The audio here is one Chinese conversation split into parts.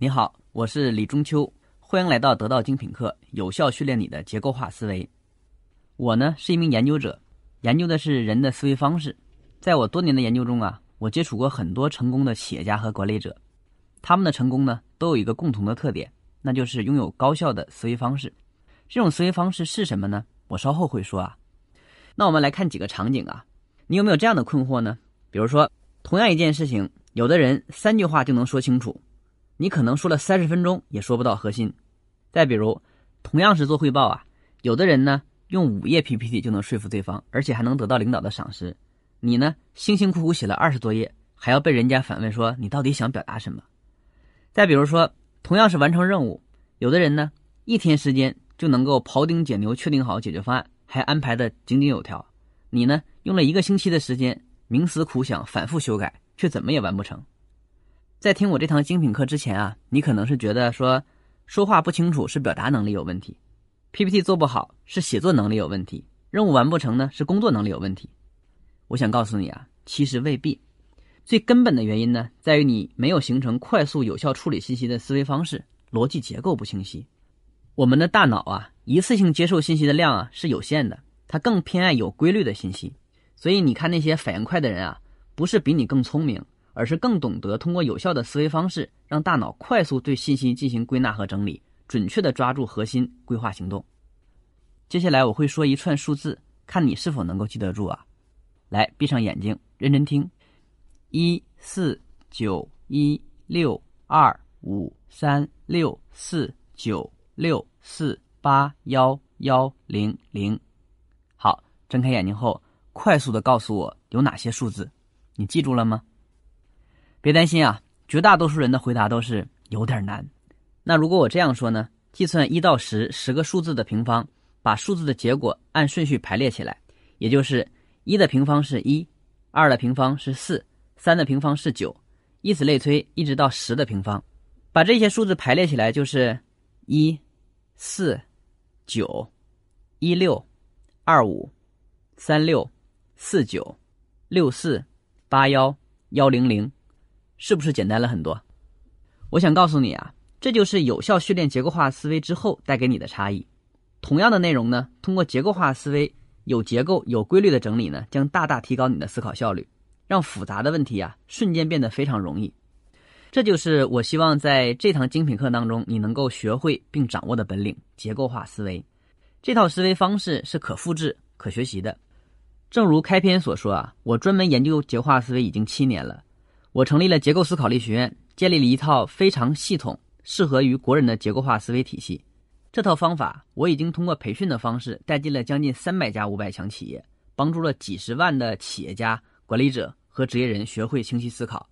你好，我是李中秋，欢迎来到得道精品课，有效训练你的结构化思维。我呢是一名研究者，研究的是人的思维方式。在我多年的研究中啊，我接触过很多成功的企业家和管理者，他们的成功呢都有一个共同的特点，那就是拥有高效的思维方式。这种思维方式是什么呢？我稍后会说啊。那我们来看几个场景啊，你有没有这样的困惑呢？比如说，同样一件事情，有的人三句话就能说清楚，你可能说了三十分钟也说不到核心。再比如，同样是做汇报啊，有的人呢用五页 PPT 就能说服对方，而且还能得到领导的赏识，你呢辛辛苦苦写了二十多页，还要被人家反问说你到底想表达什么？再比如说，同样是完成任务，有的人呢一天时间就能够庖丁解牛，确定好解决方案，还安排的井井有条，你呢用了一个星期的时间。冥思苦想，反复修改，却怎么也完不成。在听我这堂精品课之前啊，你可能是觉得说说话不清楚是表达能力有问题，PPT 做不好是写作能力有问题，任务完不成呢是工作能力有问题。我想告诉你啊，其实未必。最根本的原因呢，在于你没有形成快速有效处理信息的思维方式，逻辑结构不清晰。我们的大脑啊，一次性接受信息的量啊是有限的，它更偏爱有规律的信息。所以你看那些反应快的人啊，不是比你更聪明，而是更懂得通过有效的思维方式，让大脑快速对信息进行归纳和整理，准确的抓住核心，规划行动。接下来我会说一串数字，看你是否能够记得住啊。来，闭上眼睛，认真听：一四九一六二五三六四九六四八幺幺零零。好，睁开眼睛后。快速的告诉我有哪些数字，你记住了吗？别担心啊，绝大多数人的回答都是有点难。那如果我这样说呢？计算一到十十个数字的平方，把数字的结果按顺序排列起来，也就是一的平方是一，二的平方是四，三的平方是九，以此类推，一直到十的平方。把这些数字排列起来就是一四九一六二五三六。四九六四八幺幺零零，是不是简单了很多？我想告诉你啊，这就是有效训练结构化思维之后带给你的差异。同样的内容呢，通过结构化思维有结构、有规律的整理呢，将大大提高你的思考效率，让复杂的问题啊瞬间变得非常容易。这就是我希望在这堂精品课当中你能够学会并掌握的本领——结构化思维。这套思维方式是可复制、可学习的。正如开篇所说啊，我专门研究结构化思维已经七年了。我成立了结构思考力学院，建立了一套非常系统、适合于国人的结构化思维体系。这套方法我已经通过培训的方式带进了将近三百家五百强企业，帮助了几十万的企业家、管理者和职业人学会清晰思考。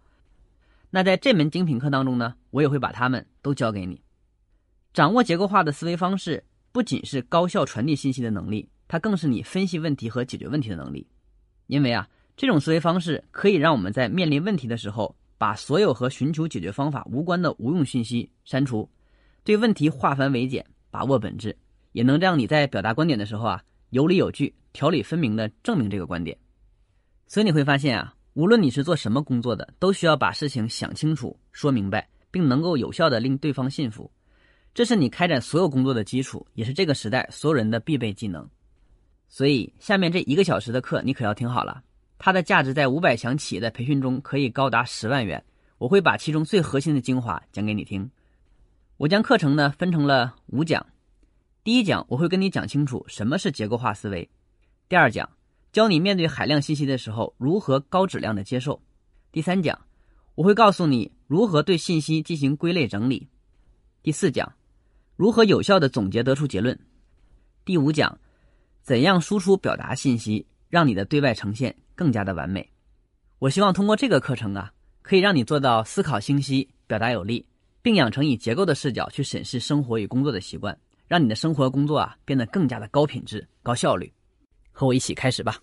那在这门精品课当中呢，我也会把他们都教给你。掌握结构化的思维方式，不仅是高效传递信息的能力。它更是你分析问题和解决问题的能力，因为啊，这种思维方式可以让我们在面临问题的时候，把所有和寻求解决方法无关的无用信息删除，对问题化繁为简，把握本质，也能让你在表达观点的时候啊，有理有据、条理分明的证明这个观点。所以你会发现啊，无论你是做什么工作的，都需要把事情想清楚、说明白，并能够有效的令对方信服，这是你开展所有工作的基础，也是这个时代所有人的必备技能。所以，下面这一个小时的课你可要听好了，它的价值在五百强企业的培训中可以高达十万元。我会把其中最核心的精华讲给你听。我将课程呢分成了五讲，第一讲我会跟你讲清楚什么是结构化思维，第二讲教你面对海量信息的时候如何高质量的接受，第三讲我会告诉你如何对信息进行归类整理，第四讲如何有效的总结得出结论，第五讲。怎样输出表达信息，让你的对外呈现更加的完美？我希望通过这个课程啊，可以让你做到思考清晰、表达有力，并养成以结构的视角去审视生活与工作的习惯，让你的生活工作啊变得更加的高品质、高效率。和我一起开始吧。